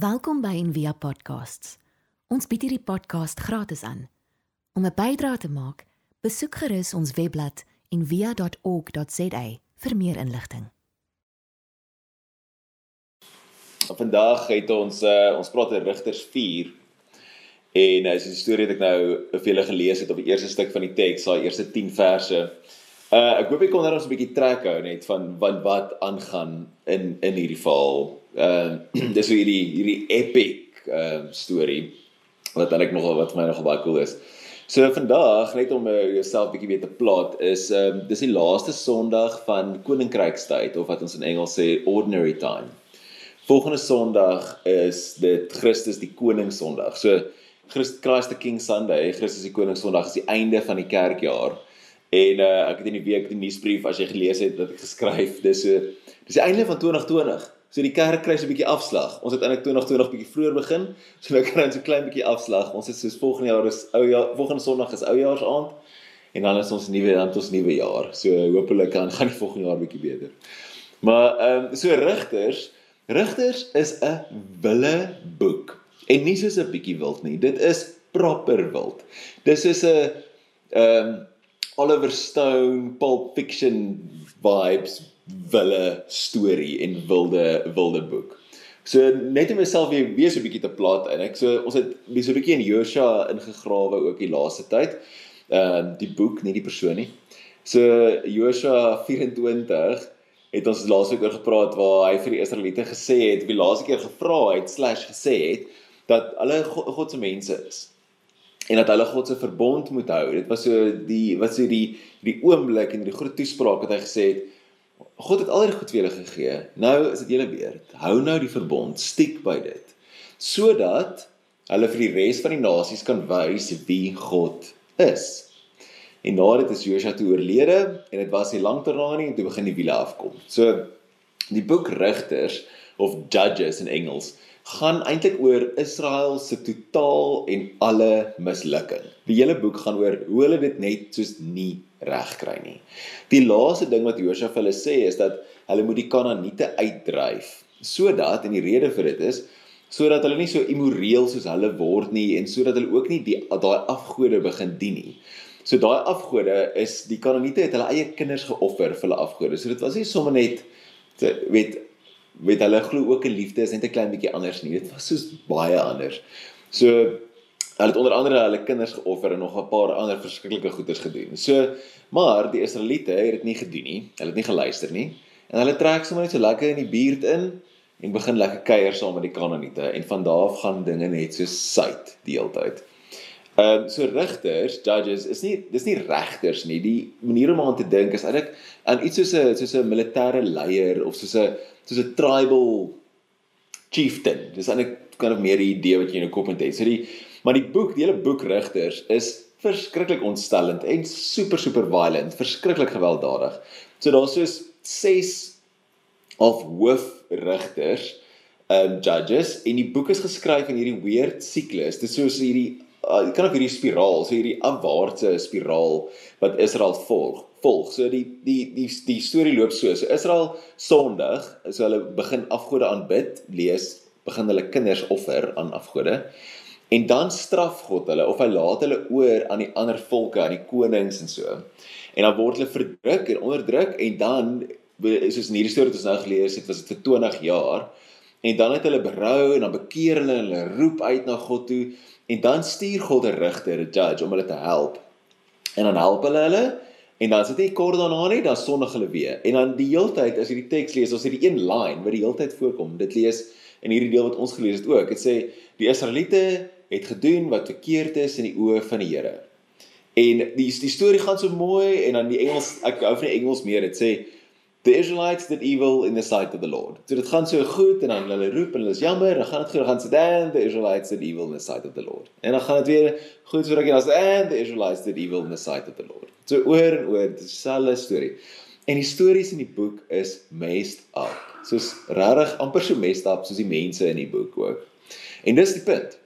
Welkom by Envia Podcasts. Ons bied hierdie podcast gratis aan. Om 'n bydrae te maak, besoek gerus ons webblad en via.org.za vir meer inligting. Vandag het ons uh, ons praat oor Rigters 4 en uh, is 'n storie wat ek nou vir julle gelees het op die eerste stuk van die teks, daai eerste 10 verse. Uh ek hoop ek kon nou 'n bietjie trek hou net van wat wat aangaan in in hierdie verhaal. Uh dis hoe hierdie hierdie epic uh storie wat eintlik nogal wat vir my nogal baie cool is. So vandag net om uh, jouself bietjie weer te plaat is ehm um, dis die laaste Sondag van Koninkrykstyd of wat ons in Engels sê ordinary time. Volgende Sondag is dit Christus die Koning Sondag. So Christ Christ the King Sunday, Christus die Koning Sondag is die einde van die kerkjaar. En uh, ek het in die week die nuusbrief as jy gelees het wat ek geskryf, dis so dis die einde van 2020. So die kerk kry so 'n bietjie afslag. Ons het eintlik 2020 bietjie vroeër begin, so nou kry ons 'n klein bietjie afslag. Ons het soos volgende jaar is ou jaar, volgende Sondag is oujaarsaand en dan is ons nuwe dan ons nuwe jaar. So hopelik kan gaan die volgende jaar bietjie beter. Maar ehm um, so rigters, rigters is 'n wille boek en nie soos 'n bietjie wild nie. Dit is proper wild. Dis is 'n ehm um, Oliver Stone Pulp Fiction vibes wille storie en wilde wilde boek. So net om myself weer weer so 'n bietjie te plaat en ek so ons het weer so 'n bietjie in Josua ingegrawe ook die laaste tyd. Ehm uh, die boek, nie die persoon nie. So Josua 24 het ons laasweek oor gepraat waar hy vir die Israeliete gesê het, wie laaste keer gevra het slash gesê het dat hulle God se mense is en dat hulle God se verbond moet hou. Dit was so die wat sê die die oomblik en die groot toespraak wat hy gesê het God het altyd goed vir julle gegee. Nou is dit julle beurt. Hou nou die verbond, stiek by dit. Sodat hulle vir die res van die nasies kan wys wie God is. En na dit is Josua toe oorlede en dit was nie lank daarna nie en toe begin die wiele afkom. So die boek Rigters of Judges in Engels gaan eintlik oor Israel se totaal en alle mislukking. Die hele boek gaan oor hoe hulle dit net soos nie reg kry nie. Die laaste ding wat Josua vir hulle sê is dat hulle moet die Kanaaniete uitdryf sodat en die rede vir dit is sodat hulle nie so immoreel soos hulle word nie en sodat hulle ook nie die daai afgode begin dien nie. So daai afgode is die Kanaaniete het hulle eie kinders geoffer vir hulle afgode. So dit was nie sommer net weet weet hulle glo ook 'n liefde is net 'n klein bietjie anders nie. Dit was soos baie anders. So hulle het onder andere hulle kinders geoffer en nog 'n paar ander verskriklike goeders gedoen. So maar die Israeliete het dit nie gedoen nie. Hulle het nie geluister nie. En hulle trek sommer net so lekker in die buurt in en begin lekker kuier saam met die Kanaaniete en van daar af gaan dinge net so suid die hele tyd. Ehm um, so rigters, judges is nie dis nie regters nie. Die manier om aan te dink is eintlik aan iets soos 'n soos 'n militêre leier of soos 'n soos 'n tribal chieftain. Dis eintlik kan of meer die idee wat jy in jou kop het. So die maar die boek, die hele boek Rigters is verskriklik ontstellend en super super violent, verskriklik gewelddadig. So daar's soos 6 of hoofrigters um judges en die boek is geskryf in hierdie weird siklus. Dit is soos hierdie uh, jy kan ook hierdie spiraal, so hierdie afwaartse spiraal wat Israel volg volg. So die die die die storie loop so. So Israel Sondag, so hulle begin afgode aanbid, lees, begin hulle kinders offer aan afgode. En dan straf God hulle of hy laat hulle oor aan die ander volke, aan die konings en so. En dan word hulle verdruk en onderdruk en dan soos in hierdie storie wat ons nou gelees het, was dit vir 20 jaar. En dan het hulle berou en dan bekeer hulle en hulle roep uit na God toe en dan stuur God 'n regter, 'n judge om hulle te help. En dan help hulle hulle En dan dit nie kort daarna nie, dan sondig hulle weer. En dan die heeltyd as jy die teks lees, as jy die een line wat die heeltyd voorkom, dit lees in hierdie deel wat ons gelees het ook. Dit sê die Israeliete het gedoen wat verkeerd is in die oë van die Here. En die die storie gaan so mooi en dan die Engels ek hou van die Engels meer. Dit sê the Israelites did evil in the sight of the Lord. So dit gaan so goed en dan hulle roep en hulle is jammer, dan gaan dit goed, dan gaan sit dan the Israelites did evil in the sight of the Lord. En dan gaan dit weer goed so rukkie dan sê and the Israelites did evil in the sight of the Lord. So oor en oor dieselfde storie. En die stories in die boek is messed up. Soos regtig amper so messed up soos die mense in die boek ook. En dis die punt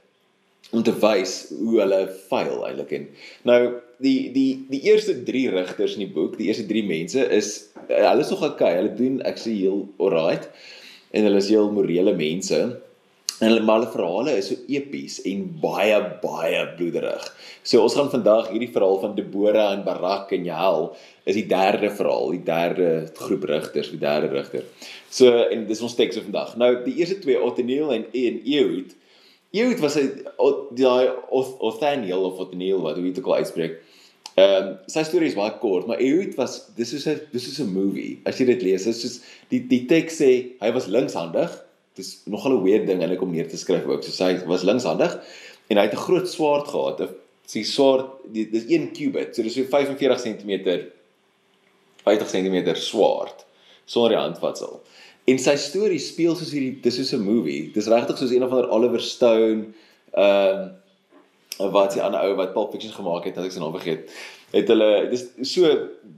om te wys hoe hulle faal eintlik en nou die die die eerste 3 rigters in die boek, die eerste 3 mense is hulle is nog okay. Hulle doen ek sê heel alright en hulle is heel morele mense. En hulle hulle verhale is so epies en baie baie bloederig. So ons gaan vandag hierdie verhaal van Deborah en Barak en Jael is die derde verhaal, die derde groep rigters, die derde rigter. So en dis ons teks vir vandag. Nou die eerste twee Othniel en en Ehud. Ehud was 'n daai Othniel of Othniel wat hoe dit ook al uitspreek. Ehm um, sy storie is baie kort, maar Ehud was dis is 'n dis is 'n movie. As jy dit lees, is soos die die teks sê hy was linkshandig dis nogal 'n weird ding eintlik om neer te skryf ook. So hy was linkshandig en hy het 'n groot swaard gehad. Sy swaard dis 1 cubit, so dis so 45 cm 50 cm swaard sonder die handvatsel. En sy storie speel soos hierdie dis soos 'n movie. Dis regtig soos een of ander Oliver Stone ehm uh, wat sy ander ou wat Pulp Fiction gemaak het, as ek sy naam vergeet. Het hulle dis so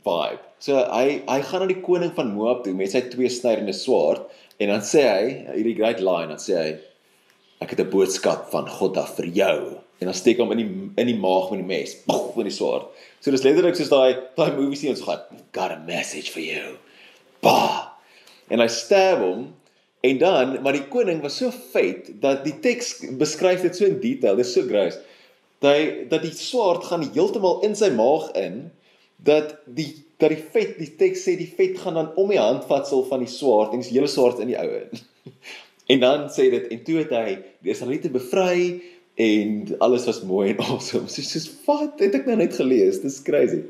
vibe. So hy hy gaan na die koning van Moab toe met sy twee snydende swaard En dan sê hy, hierdie great line, dan sê hy ek het 'n boodskap van God af vir jou. En dan steek hom in die in die maag met die mes, pof, met die swaard. So dis letterlik soos daai daai movie sien ons gaan, got a message for you. Ba. En hy sterf hom en dan, maar die koning was so feit dat die teks beskryf dit so in detail, dit is so gross. Dat dat die swaard gaan heeltemal in sy maag in dat die dat die vet die teks sê die vet gaan dan om die handvatsel van die swaard en die hele swaard in die oue. en dan sê dit en toe het hy die Israeliete bevry en alles was mooi en awesome. So soos wat het ek nou net gelees? Dis crazy.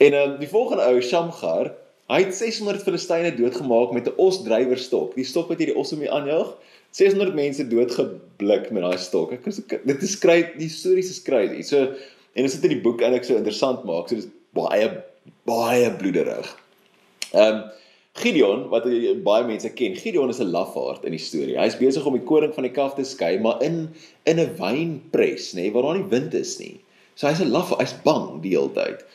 En dan um, die volgende ou Shamgar, hy het 600 Filistyne doodgemaak met 'n osdrywerstok. Die stok wat hierdie os om die aanjaag. 600 mense doodgeblik met daai stok. Ek dit is skryf die stories is crazy. So en dit sit in die boek en ek so interessant maak. So dis baie baie bloederig. Ehm um, Gideon wat baie mense ken, Gideon is 'n lafaard in die storie. Hy's besig om die koring van die kaf te skei, maar in in 'n wynpres, nê, nee, waar daar nie wind is nie. So hy's 'n laf, hy's bang die hele tyd.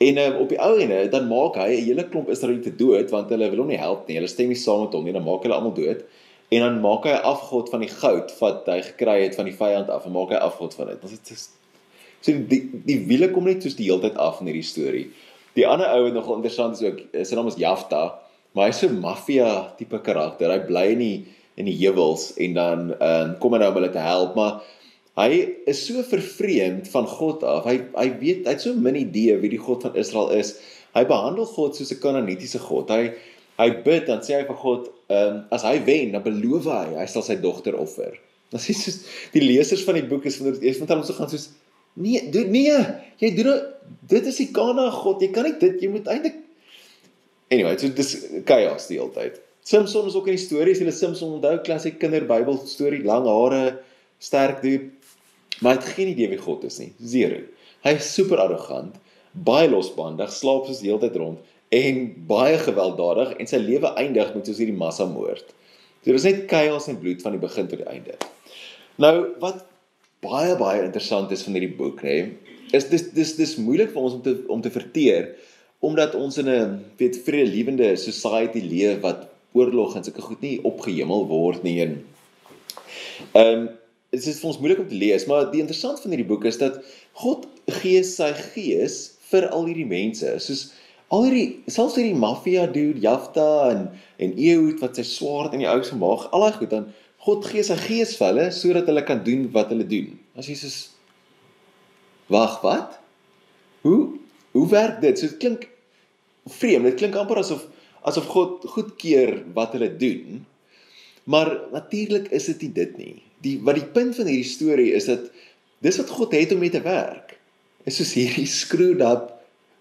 En um, op die ou ene dan maak hy 'n hele klomp Israeliete dood want hulle wil hom nie help nie. Hulle stem nie saam met hom nie, dan maak hulle almal dood. En dan maak hy afgod van die goud wat hy gekry het van die vyand af en maak hy afgod van dit. Dit is so die die wiele kom net soos die hele tyd af in hierdie storie. Die ander ou wat nogal interessant is ook, sy naam is Jafta, maar hy's so 'n maffia tipe karakter. Hy bly in die in die heuwels en dan ehm um, kom hy nou om hulle te help, maar hy is so vervreemd van God af. Hy hy weet hy het so min idee wie die God van Israel is. Hy behandel God soos 'n Kanaanitiese God. Hy hy bid dan sê hy vir God, ehm um, as hy wen, dan beloof hy hy sal sy dogter offer. Dan sê soos die lesers van die boek is van eers van hulle so gaan soos Nee, doen nee. Jy doen dit is die Kana God. Jy kan nie dit jy moet eintlik Anyway, so dis chaos die hele tyd. Samson is ook in die stories, hulle Samson onthou klassiek kinderbybel storie, lang hare, sterk duur. Maar het geen idee wie God is nie. Zero. Hy is super arrogant, baie losbandig, slaap soos die hele tyd rond en baie gewelddadig en sy lewe eindig met soos hierdie massamoord. So dis net chaos en bloed van die begin tot die einde. Nou, wat baie baie interessant is van hierdie boek, nê, is dis dis dis moeilik vir ons om te om te verteer omdat ons in 'n weet vredelewende society leef wat oorlog en sulke goed nie opgehemel word nie en ehm um, dit is vir ons moeilik om te lees, maar die interessant van hierdie boek is dat God gee sy gees vir al hierdie mense. Soos al hierdie selfs hierdie maffia dude Jafta en en Ehud wat sy swaard in die ou se maag, al daai goed dan God gee sy gees vir hulle sodat hulle kan doen wat hulle doen. As Jesus Wag, wat? Hoe hoe werk dit? So dit klink vreemd. Dit klink amper asof asof God goedkeur wat hulle doen. Maar natuurlik is dit nie dit nie. Die wat die punt van hierdie storie is dat dis wat God het om mee te werk. Is soos hierdie screwed up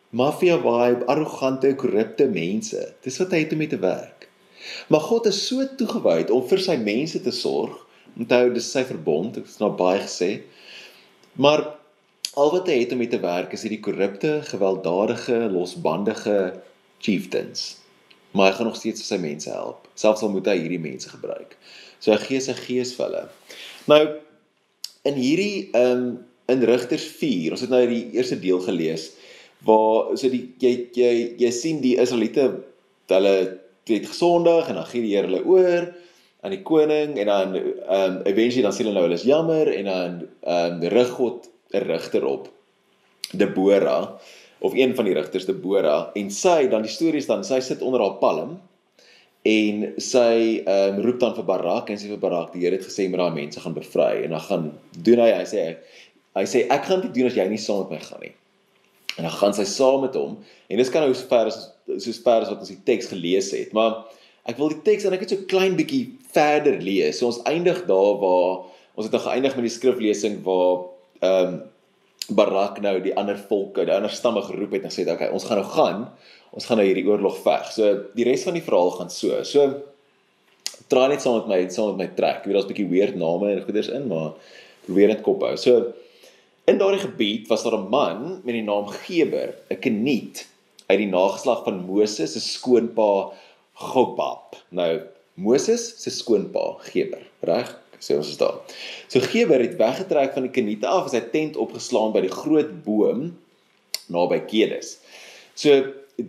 mafia vibe, arrogante, korrupte mense. Dis wat hy het om mee te werk. Maar God is so toegewyd om vir sy mense te sorg. Onthou, dis sy verbond, ek het nou baie gesê. Maar al wat hy het om mee te werk is hierdie korrupte, gewelddadige, losbandige chieftains. Maar hy gaan nog steeds sy mense help. Selfs al moet hy hierdie mense gebruik. So hy gee sy gees vir hulle. Nou in hierdie ehm um, in Rigters 4, ons het nou die eerste deel gelees waar so die jy jy jy sien die Israeliete hulle het gesondig en dan gee die Here hulle oor aan die koning en dan ehm um, eventually dan sê hulle nou hulle is jammer en dan ehm um, rig God 'n rigter op Deborah of een van die rigters Deborah en sy dan die stories dan sy sit onder haar palm en sy ehm um, roep dan vir Barak en sê vir Barak die Here het gesê maar daai mense gaan bevry en dan gaan doen hy hy sê hy sê ek gaan dit doen as jy nie saam met my gaan nie. En dan gaan sy saam met hom en dis kan nou so ver as so ver as wat ons die teks gelees het, maar ek wil die teks en ek het so klein bietjie verder lees. So ons eindig daar waar ons het nou geëindig met die skriflesing waar ehm um, Barak nou die ander volke, die ander stamme geroep het en sê dat okay, ons gaan nou gaan ons gaan nou hierdie oorlog veg. So die res van die verhaal gaan so. So draai net saam met my, saam met my trek. Ek weet daar's 'n bietjie weird name en goeders in, maar probeer dit kop hou. So in daardie gebied was daar 'n man met die naam Geber, 'n Keniet uit die nageslag van Moses se skoonpa Gobab. Nou Moses se skoonpa Geber, reg? Sê ons is daar. So Geber het weggetrek van die Keniete af en sy tent opgeslaan by die groot boom naby Kedes. So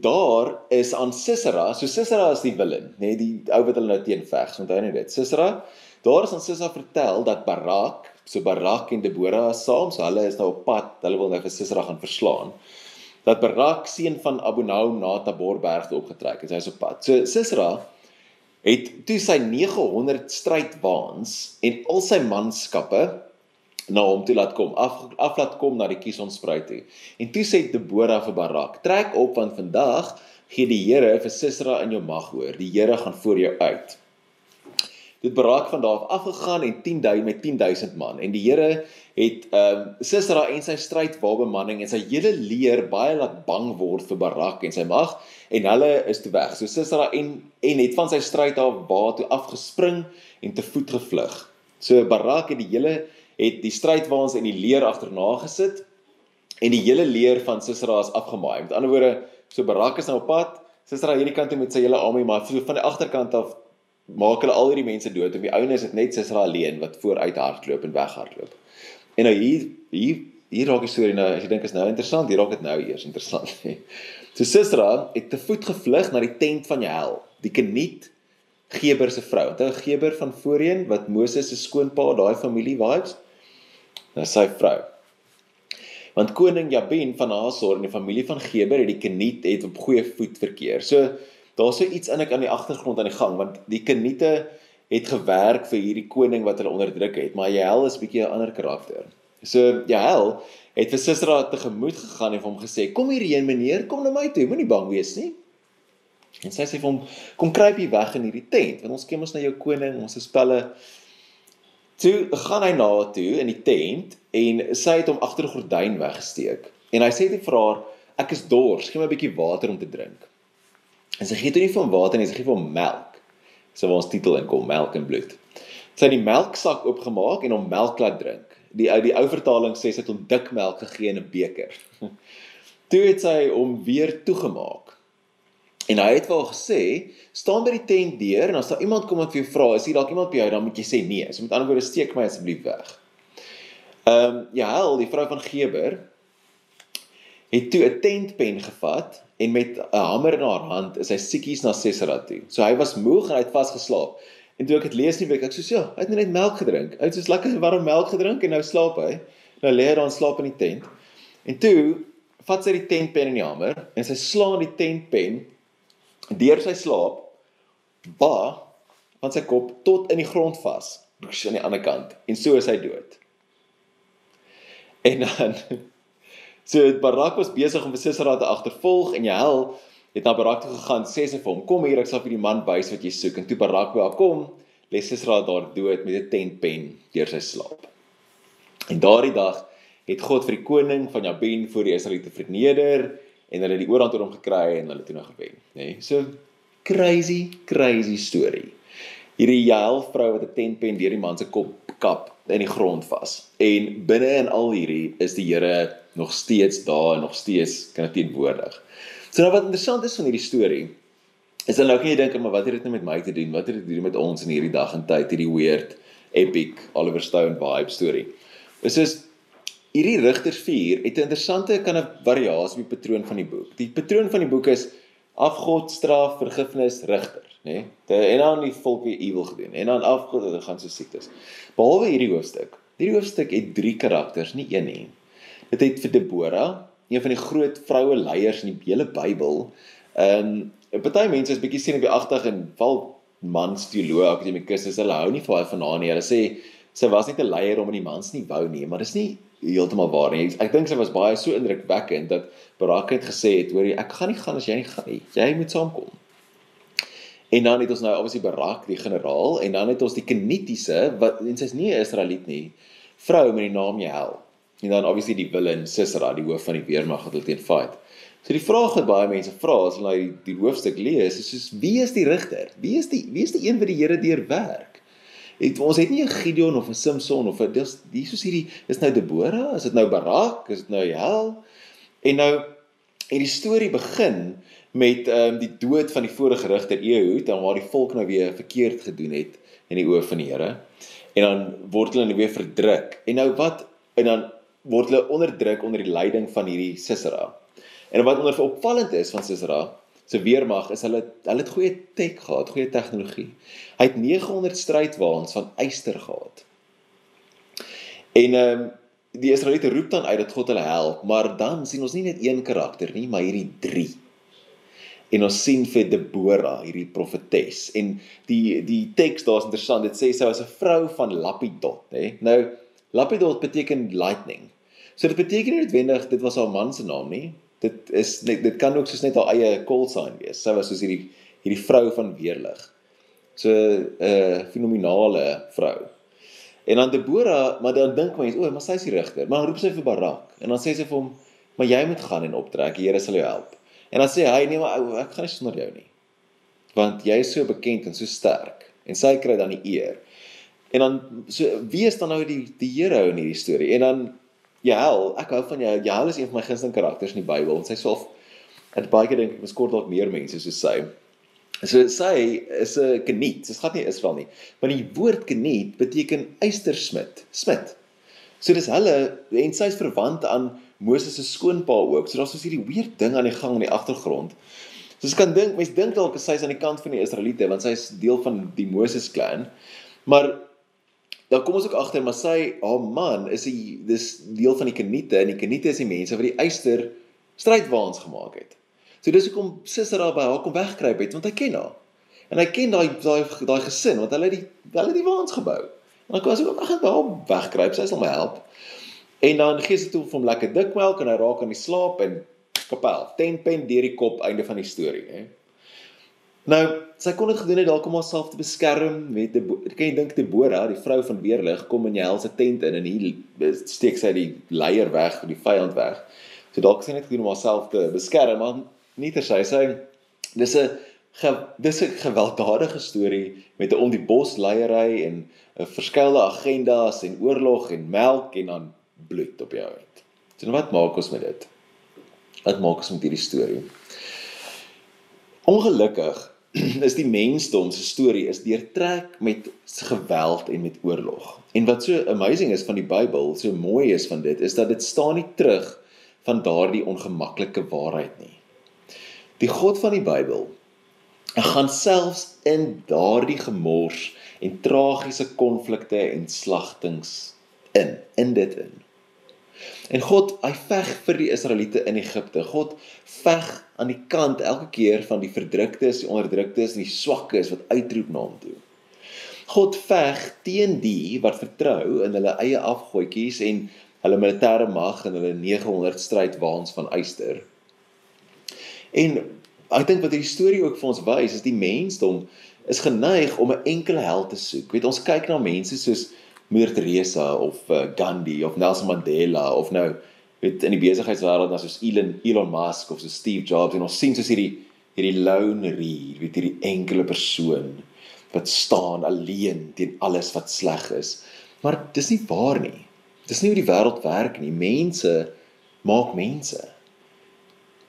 daar is aan Sisera, so Sisera is die villain, nê, nee, die ou wat hulle nou teen veg, onthou net dit. Sisera, daar is aan Sisera vertel dat Barak, so Barak en Debora is saam, so hulle is nou op pad, hulle wil nou vir Sisera gaan verslaan. Dat Barak seun van Abunaum na Taborberg toe opgetrek het, hy is op pad. So Sisera het toe sy 900 strydwaans en al sy manskappe na hom toe laat kom, af af laat kom na die Kisonspruit toe. En toe sê Debora vir Barak: "Trek op want vandag gee die Here vir Sisera in jou mag hoor. Die Here gaan voor jou uit." Dit Barak van daar af afgegaan en 10000 met 10000 man en die Here het ehm um, Sisera en sy strydwapenbemanning en sy hele leer baie laat bang word vir Barak en sy mag en hulle is te weg. So Sisera en en het van sy stryd af waar toe afgespring en te voet gevlug. So Barak het die hele het die strydwaans en die leer agterna gesit en die hele leer van Sisera is afgemaai. Met ander woorde, so Barak is nou op pad, Sisera hierdie kant toe met sy hele armee, maar van die agterkant af maak hulle al hierdie mense dood. Op die ouene is dit net Sisera alleen wat vooruit hardloop en weghardloop. En nou hier hier hier raak die storie nou, as jy dink is nou interessant, hier raak dit nou eers interessant. so Sisera het te voet gevlug na die tent van Jael, die Keniet Geber se vrou. Onthou Geber van voorheen wat Moses se skoonpa, daai familie vibes na sy vrou. Want koning Jabin van Hazor en die familie van Geber het die Keniet het op goeie voet verkeer. So daar's so iets in ek aan die agtergrond aan die gang want die Keniete het gewerk vir hierdie koning wat hulle onderdruk het, maar Jael is bietjie 'n ander karakter. So Jael het vir Sisera tegemoet gegaan en hom gesê: "Kom hierheen meneer, kom na my toe, moenie bang wees nie." En sy sê vir hom: "Kom kruip hier weg in hierdie tent, want ons ken ons na jou koning, ons is pelle." Toe gaan hy na haar toe in die tent en sy het hom agter 'n gordyn weggesteek. En hy sê dit vir haar, ek is dors, gee my 'n bietjie water om te drink. En sy gee toe nie hom water nie, sy gee hom melk. So waar ons titel in kom, melk en bloed. Sy het die melksak oopgemaak en hom melk laat drink. Die ou die ou vertaling sê sy het hom dik melk gegee in 'n beker. Toe het sy hom weer toegemaak. En hy het wel gesê, staan by die tent deur en as daar iemand kom wat vir jou vra, is hier dalk iemand by jou, dan moet jy sê nee. So met ander woorde, steek my asseblief weg. Ehm um, ja, die vrou van Geber het toe 'n tentpen gevat en met 'n hamer in haar hand is hy siekies na Sesera toe. So hy was moeg en hy het vasgeslaap. En toe ek dit lees nie week ek sê ja, hy het net melk gedrink. Hy het so lekker warm melk gedrink en nou slaap hy. Nou lê hy daar in slaap in die tent. En toe vat sy die tentpen in die hamer en sy slaan die tentpen deur sy slaap ba van sy kop tot in die grond vas aan die ander kant en so is hy dood. En dan so Barak was besig om vir Sisera te agtervolg en Jael het na Barak toe gegaan sê sy vir hom kom hier ek sal vir die man wys wat jy soek en toe Barak by haar kom lê Sisera daar dood met 'n tentpen deur sy slaap. En daardie dag het God vir die koning van Jabin voor die Israeliete verneder en hulle die oorhand oor hom gekry en hulle toe nog gewen, nê? Nee? So crazy, crazy story. Hierdie Jael vrou wat 'n tentpen deur die man se kop kap in die grond vas. En binne in al hierdie is die Here nog steeds daar en nog steeds kan teenwoordig. So nou wat interessant is van hierdie storie is dan nou kan jy dink maar wat het dit nou met my te doen? Wat het dit te doen met ons in hierdie dag en tyd, hierdie weird epic Oliver Stone vibe storie? Dit is Hierdie Rigters 4 het 'n interessante kan 'n variasie op die patroon van die boek. Die patroon van die boek is afgod, straf, vergifnis, rigter, nê? Nee? En dan die volk wie ewel gedoen en dan afgod dit gaan so siektes. Behalwe hierdie hoofstuk. Hierdie hoofstuk het 3 karakters, nie een nie. Dit het vir Debora, een van die groot vroue leiers in die hele Bybel, ehm um, party mense is bietjie senuweeagtig en val mans teoloog akademikus is hulle hou nie vir haar vanaand nie. Hulle sê sy was net 'n leier om in die mans nie wou nie, maar dis nie heeltemal waar nie. Ek dink sy was baie so indrukwekkend dat Barak het gesê het, hoor ek gaan nie gaan as jy nie gaan nie. Jy moet saamkom. En dan het ons nou obviously Barak die generaal en dan het ons die Kenitiese wat en sy's nie 'n Israeliet nie, vrou met die naam Jael. En dan obviously die villain Sisera, die hoof van die weermag wat hulle teen fight. So die vraag wat baie mense vra as hulle die, die hoofstuk lees, is soos wie is die rigter? Wie is die wie is die een wat die Here deurwerk? Het ons het nie 'n Gideon of 'n Samson of 'n dis hier soos hierdie is nou Debora, is dit nou Barak, is dit nou Jael? En nou en die storie begin met ehm um, die dood van die vorige rigter Ehud en waar die volk nou weer verkeerd gedoen het in die oë van die Here. En dan word hulle nou weer verdruk. En nou wat en dan word hulle onderdruk onder die leiding van hierdie Sisera. En wat onder opvallend is van Sisera se weermag is hulle hulle het goeie tech gehad, goeie tegnologie. Hy het 900 strydwaans van yster gehad. En ehm um, die Israeliete roep dan uit dat God hulle help, maar dan sien ons nie net een karakter nie, maar hierdie 3. En ons sien vir Debora, hierdie profetes. En die die teks daar's interessant. Dit sê sy was 'n vrou van Lapidot, hè. Nou Lapidot beteken lightning. So dit beteken nie noodwendig dit was haar man se naam nie dit is net dit kan ook soos net haar eie call sign wees. Sy was soos hierdie hierdie vrou van weerlig. So 'n uh, fenominale vrou. En dan Debora, maar dan dink mense, o, maar sy is die regter. Maar dan roep sy vir Barak en dan sê sy vir hom, "Maar jy moet gaan en optrek. Die Here sal jou help." En dan sê hy, "Nee, maar ou, ek gaan nie sonder jou nie." Want jy is so bekend en so sterk en sy kry dan die eer. En dan so wie is dan nou die die Here in hierdie storie? En dan Jael, ek hou van jou. Jael is een van my gunsteling karakters in die Bybel. Sy self het baie keer dink ek beskort dalk meer mense soos sy. So sy is 'n Keniet. Dit gaan nie Israel nie. Maar die woord Keniet beteken eystersmid, smid. So dis hulle en sy's verwant aan Moses se skoonpa ook. So daar's so hierdie weird ding aan die gang in die agtergrond. So jy kan dink, mense dink dalk sy's aan die kant van die Israeliete want sy's deel van die Moses klan. Maar dan kom ons ook agter maar sy haar man is hy dis deel van die Keniete en die Keniete is die mense wat die eyster strydwaans gemaak het. So dis hoekom Sisera by haar kom wegkruip het want hy ken haar. En hy ken daai daai daai gesin want hulle het die hulle het die waans gebou. En dan kom sy ook ag by haar wegkruip, sy sal my help. En dan gee sy toe vir hom lekker dik melk en hy raak aan die slaap en kapel, 10 pen deur die kop einde van die storie, hè. Nou, sy kon dit gedoen het dalk om haarself te beskerm met die kan jy dink Debora, die vrou van weerlig, kom in Jael se tent in en hier steek sy die leier weg, die vyand weg. So dalk sy net gedoen om haarself te beskerm, maar nie ter sy sê dis 'n dis 'n gewelddadige storie met 'n om die bos leierery en 'n verskeie agendas en oorlog en melk en dan bloed op jou uit. So nou wat maak ons met dit? Wat maak ons met hierdie storie? Ongelukkig is die mensdom se storie is deurtrek met geweld en met oorlog. En wat so amazing is van die Bybel, so mooi is van dit, is dat dit staan nie terug van daardie ongemaklike waarheid nie. Die God van die Bybel gaan selfs in daardie gemors en tragiese konflikte en slagtings in in dit in. En God, hy veg vir die Israeliete in Egipte. God veg aan die kant elke keer van die verdruktes, die onderdruktes en die swakkes wat uitroep na hom toe. God veg teen die wat vertrou in hulle eie afgoetjies en hulle militêre mag en hulle 900 strydwaans van yster. En ek dink wat hierdie storie ook vir ons wys is die mensdom is geneig om 'n enkele held te soek. Weet ons kyk na mense soos Moeder Teresa of uh, Gandhi of Nelson Mandela of nou weet in die besigheidswêreld as soos Elon Elon Musk of so Steve Jobs en ons sien soos hierdie hierdie lone reer, weet hierdie enkele persoon wat staan alleen teen alles wat sleg is. Maar dis nie waar nie. Dis nie hoe die wêreld werk nie. Mense maak mense.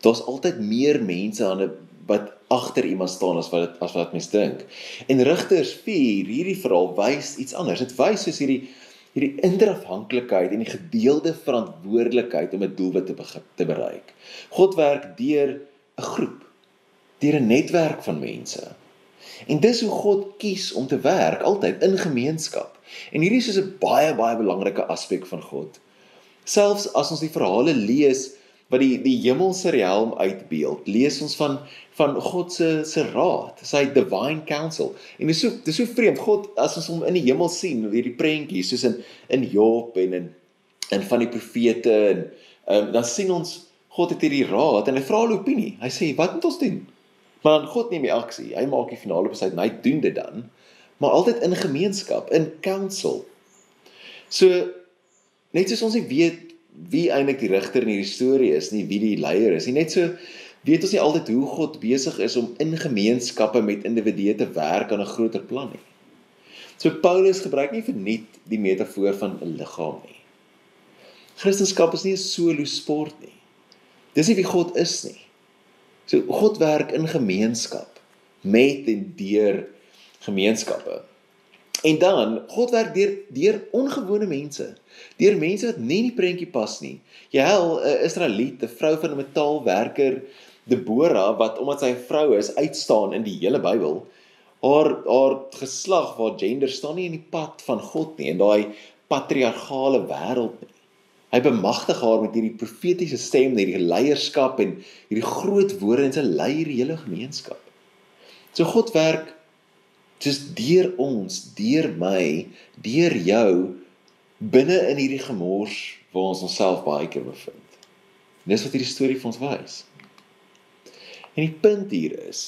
Daar's altyd meer mense aan 'n wat agter iemand staan as wat as wat mens dink. En Rigters 4, hierdie verhaal wys iets anders. Dit wys soos hierdie hierdie interafhanklikheid en die gedeelde verantwoordelikheid om 'n doelwit te te bereik. God werk deur 'n groep, deur 'n netwerk van mense. En dis hoe God kies om te werk altyd in gemeenskap. En hierdie is 'n baie baie belangrike aspek van God. Selfs as ons die verhale lees wat die die hemelse realm uitbeeld, lees ons van van God se se raad, sy divine counsel. En dit is so dit is so vreemd. God as ons hom in die hemel sien, hierdie prentjies soos in in Job en in in van die profete en um, dan sien ons God het hierdie raad en hy vra 'n opinie. Hy sê, "Wat moet ons doen?" Maar dan God neem die aksie. Hy maak die finale besluit en hy doen dit dan, maar altyd in gemeenskap, in counsel. So net soos ons nie weet wie eintlik die rigter in hierdie storie is nie, wie die leier is nie. Net so weet ons nie altyd hoe God besig is om in gemeenskappe met individue te werk aan 'n groter plan nie. So Paulus gebruik nie verniet die metafoor van 'n liggaam nie. Christendom is nie 'n solo sport nie. Dis nie wie God is nie. So God werk in gemeenskap met en deur gemeenskappe. En dan God werk deur deur ongewone mense. Deur mense wat nie in die prentjie pas nie. Jy hel 'n Israeliet, 'n vrou van 'n metaalwerker, Debora wat omdat sy 'n vrou is, uitstaan in die hele Bybel. Haar haar geslag waar gender staan nie in die pad van God nie in daai patriargale wêreld nie. Hy bemagtig haar met hierdie profetiese stem, hierdie leierskap en hierdie groot woorde en sy lei hierdie hele gemeenskap. So God werk soos deur ons, deur my, deur jou binne in hierdie gemors waar ons onsself baie keer bevind. En dis wat hierdie storie vir ons wys. En die punt hier is,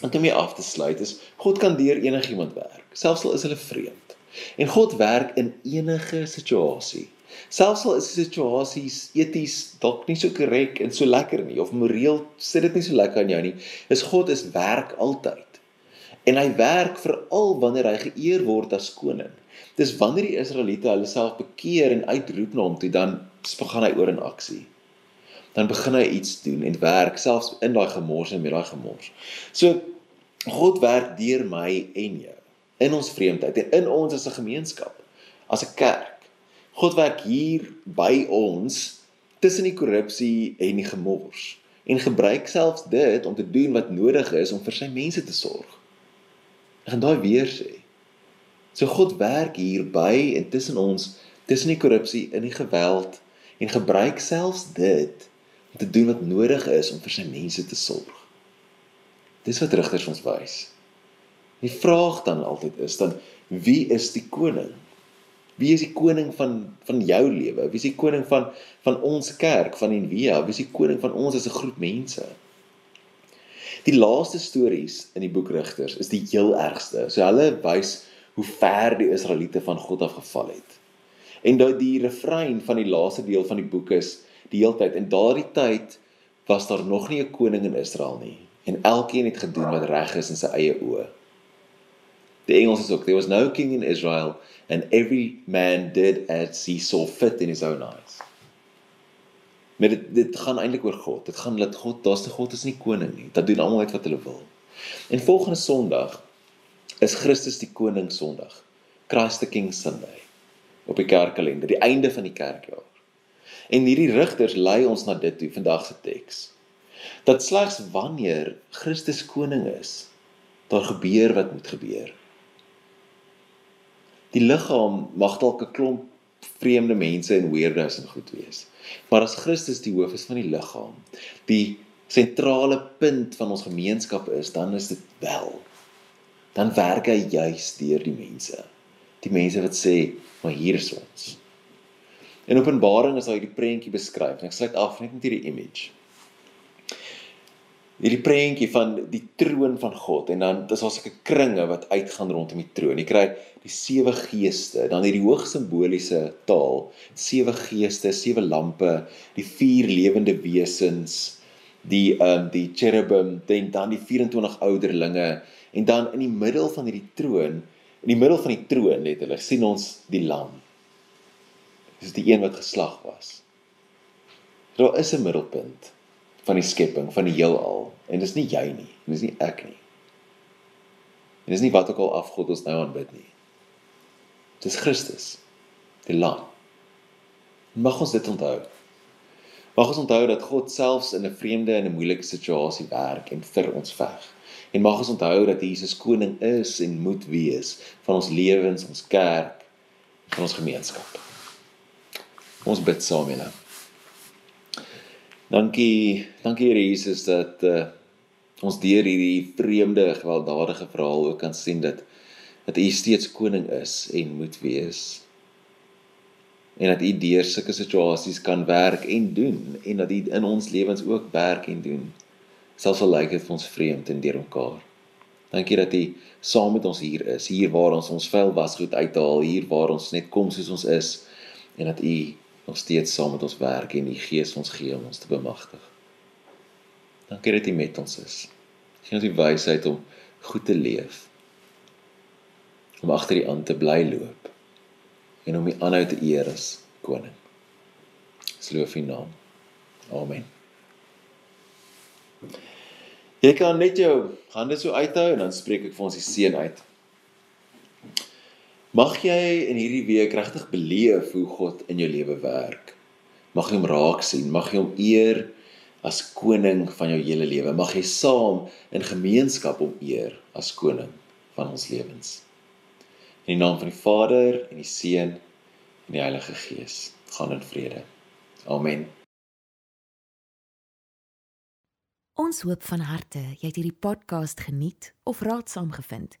om dit mee af te sluit, is God kan deur enigiemand werk, selfs al is hulle vreemd. En God werk in enige situasie. Selfs al is die situasies eties dalk nie so korrek en so lekker nie of moreel sit dit nie so lekker aan jou nie, is God is werk altyd. En hy werk veral wanneer hy geëer word as koning. Dis wanneer die Israeliete hulle self bekeer en uitroep na hom toe, dan begin hy oor in aksie. Dan begin hy iets doen en werk selfs in daai gemors en met daai gemors. So God werk deur my en jou in ons vreemdheid en in ons as 'n gemeenskap, as 'n kerk. God werk hier by ons tussen die korrupsie en die gemors en gebruik selfs dit om te doen wat nodig is om vir sy mense te sorg. Ek gaan daai weer sê. So God werk hier by en tussen ons, tussen die korrupsie en die geweld en gebruik selfs dit om te doen wat nodig is om vir sy mense te sorg. Dis wat rigters ons wys. Die vraag dan altyd is dan wie is die koning? Wie is die koning van van jou lewe? Wie is die koning van van ons kerk, van Envia? Wie is die koning van ons as 'n groep mense? Die laaste stories in die boek Rigters is die heel ergste. So hulle wys hoe ver die Israeliete van God af geval het. En dat die refrein van die laaste deel van die boek is die heeltyd en daardie tyd was daar nog nie 'n koning in Israel nie en elkeen het gedoen wat reg is in sy eie oë. Die Engels is ook there was no king in Israel and every man did as he saw fit in his own eyes. Maar dit dit gaan eintlik oor God. Dit gaan dat God, daar's te God is nie koning nie. Dat doen almal net wat hulle wil. En volgende Sondag is Christus die koning Sondag. Christ the King Sunday op die kerkkalender, die einde van die kerkjaar. En hierdie rigters lei ons na dit toe vandag se teks. Dat slegs wanneer Christus koning is, daar gebeur wat moet gebeur. Die liggaam mag dalk 'n klomp vreemde mense en weirdos en goed wees. Maar as Christus die hoof is van die liggaam, die sentrale punt van ons gemeenskap is, dan is dit wel. Dan werk hy juis deur die mense. Die mense wat sê, "Maar hier is ons." In Openbaring is daar hierdie prentjie beskryf. Ek sluit af net met hierdie image hierdie prentjie van die troon van God en dan dis daar sulke kringe wat uitgaan rondom die troon. Jy kry die sewe geeste, dan hierdie hoogs simboliese taal, sewe geeste, sewe lampe, die vier lewende wesens, die ehm um, die cherubim, dan dan die 24 ouderlinge en dan in die middel van hierdie troon, in die middel van die troon letterlik sien ons die lam. Dis die een wat geslag was. Daar is 'n middelpunt van die skepping, van die heelal. En dis nie jy nie, en dis nie ek nie. En dis nie wat ook al afgod ons nou aanbid nie. Dis Christus, die lam. Mag ons dit onthou. Mag ons onthou dat God selfs in 'n vreemde en 'n moeilike situasie werk en vir ons veg. En mag ons onthou dat Jesus koning is en moet wees van ons lewens, ons kerk, van ons gemeenskap. Ons bid saam, Here. Dankie, dankie Here Jesus dat uh, ons deur hierdie vreemde gewelddadige verhaal ook kan sien dat dat U steeds koning is en moet wees. En dat U deur sulke situasies kan werk en doen en dat U in ons lewens ook werk en doen. Selfs al lyk dit vir ons vreemd en deur mekaar. Dankie dat U saam met ons hier is, hier waar ons ons vel was goed uithaal, hier waar ons net kom soos ons is en dat U nog steeds saam met ons werk en die Gees ons gee om ons te bemagtig. Dankie dat U met ons is. Gee ons die wysheid om goed te leef. Om agter U aan te bly loop en om U aanhou te eer as koning. Sloof U naam. Amen. Jy kan net jou hande so uithou en dan spreek ek vir ons die seën uit. Mag jy in hierdie week regtig beleef hoe God in jou lewe werk. Mag jy hom raak sien, mag jy hom eer as koning van jou hele lewe. Mag jy saam in gemeenskap hom eer as koning van ons lewens. In die naam van die Vader en die Seun en die Heilige Gees. Gaan in vrede. Amen. Ons hoop van harte jy het hierdie podcast geniet of raadsaam gevind.